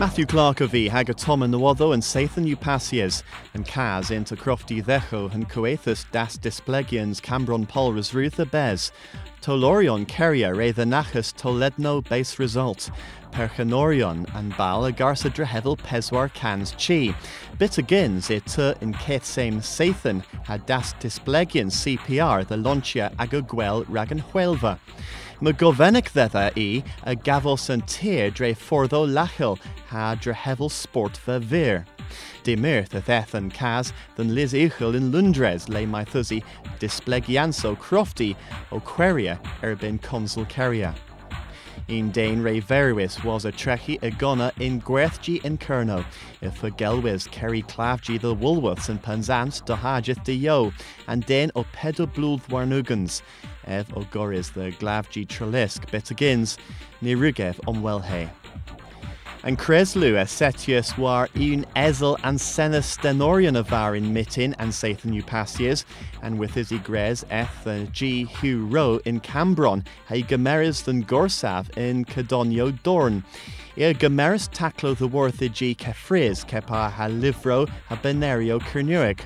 Matthew Clark a bhí hag a tom an nówadó an Sathan Upasias an cas into crofty ddecho an coethus das displegians Cambron Polras Ruth bez. Tolorion ré the nachas Toledno base result. Perchanorion and bal a garsa drehedel peswar cans chi. Bit agins it tu in Keth same Sathan had das displegian CPR the launchia agagwel ragan huelva. Ddedda i a gafos yn tir dre fforddo lachel ha drehefel sport fe vir. De mirth a yn cas than Liz Uchel in Lundres le my thusi displegianso crofty o queria erbyn consul keria. Un Dane Ray Verwis was a trechi Agona in Gwerthgi in Kerno, if a Gelwis Kerry Clavgi the Woolworths and Penzance to Hajith de Yo, and Den o Pedo Blúd Warnugans, Ev o Goris the Glavgi Trelisk Betagins, ni Rugev Omwelhe. An Creslu a setius war un ezel and sena stenorian of var in mitin and Sathan Upasias, and with his igres eth the G Hugh Row in Cambron, he gemeris than Gorsav in Cadonio Dorn. Ir gemeris taclo the worth G Kefriz, kepa ha livro ha benario Cernuic.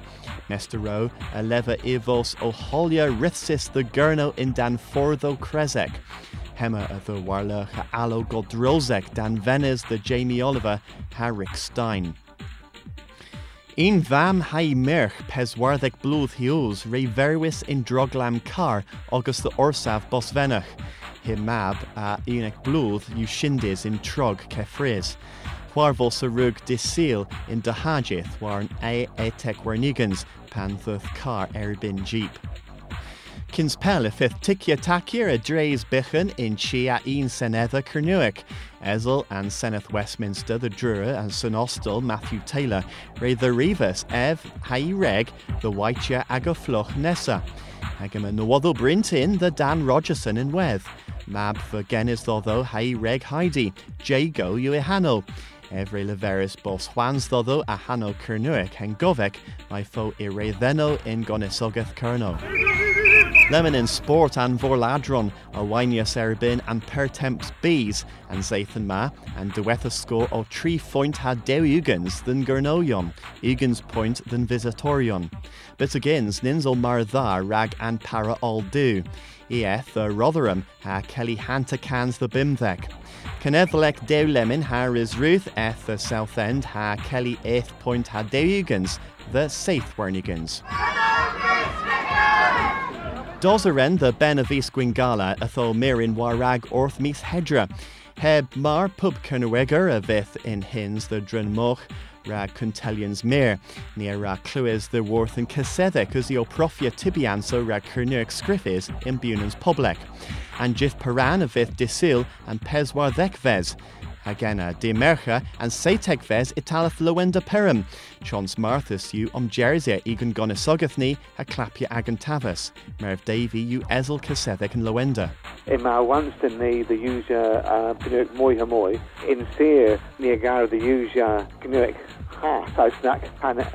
Mester Row, a leva ivos o holia rithsis the Gurno in Dan Fordo Kresek. Hemma of the Warla Alo Godrozek Dan Venice the Jamie Oliver Harrick Stein. In vam hai merch peswarthek blúth hiús ré verwis in droglam car agus the orsaf bosvenach. Hi mab a unig blúth yw shindis in trog kefriz. Warvos a rug disil in dahajith war an a etek warnigans pan car erbin jeep. Kins pell fifth tikia takir a drays bichen in chia een senetha Cernuic. Ezel and Seneth Westminster, the Drura and Sonostal Matthew Taylor, Ray the Rivas, Ev, Hai Reg, the Whitea Agafloch Nessa. Agam and Nowadl Brintin, the Dan Rogerson in Weth. Mab for Genis Doddo, Hai Reg Heidi, Jago Uehano. Every leveris bos Juans Doddo a Hano Cernuic and Govek, my foe Iretheno in Gonisogeth Kerno. Lemon in sport and vorladron, a Wynius erbyn and pertemps bees, and Zathan ma, and dewetha score o tri foint had ugans than Gurnoion, ugans point than visitorion. But agins ninzel mar dha rag and para all do. Eeth the Rotherham ha Kelly Hanta cans the bimthek. Canethelec dew lemon ha is Ruth eth the South End ha Kelly eighth point ha dew ugans, the Saith Wernigans. Dosaren the Ben of East Gwingala atho mirin warag orth mis hedra. Heb mar pub Kerneweger a vith in hins the Drunmoch ra Cuntelians mir, near ra cluis the worth and casedec as the oprofia tibianso ra Kernuic scriffis in Bunans public. And jith paran a vith disil and peswar vez. Agena uh, de mercha and Satek ves italaf loenda perim. Chons Marthas you om Jersey egan gonisogethni a clapia agan tavas. Merv Davy you ezel casethek and loenda. Ima uh, wanston ni the user uh, gnuik moi hamoy. In seer niagar the user gnuik ha sausnak and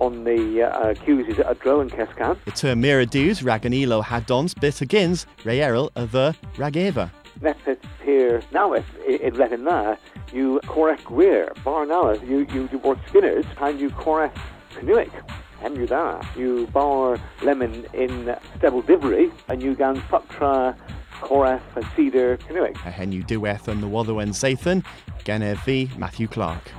on the uh, accuses at a drone keskan. It term mira dues raganilo hadons bit agins reeril of the rageva. Method here now in Latin na you correct weir bar now you you do work spinners and you correct canoeic and you bar lemon in stable divery and you gan fuctra correct and cedar canoeic. A hen you do eth on the and Sathan, Genev V. Matthew Clark.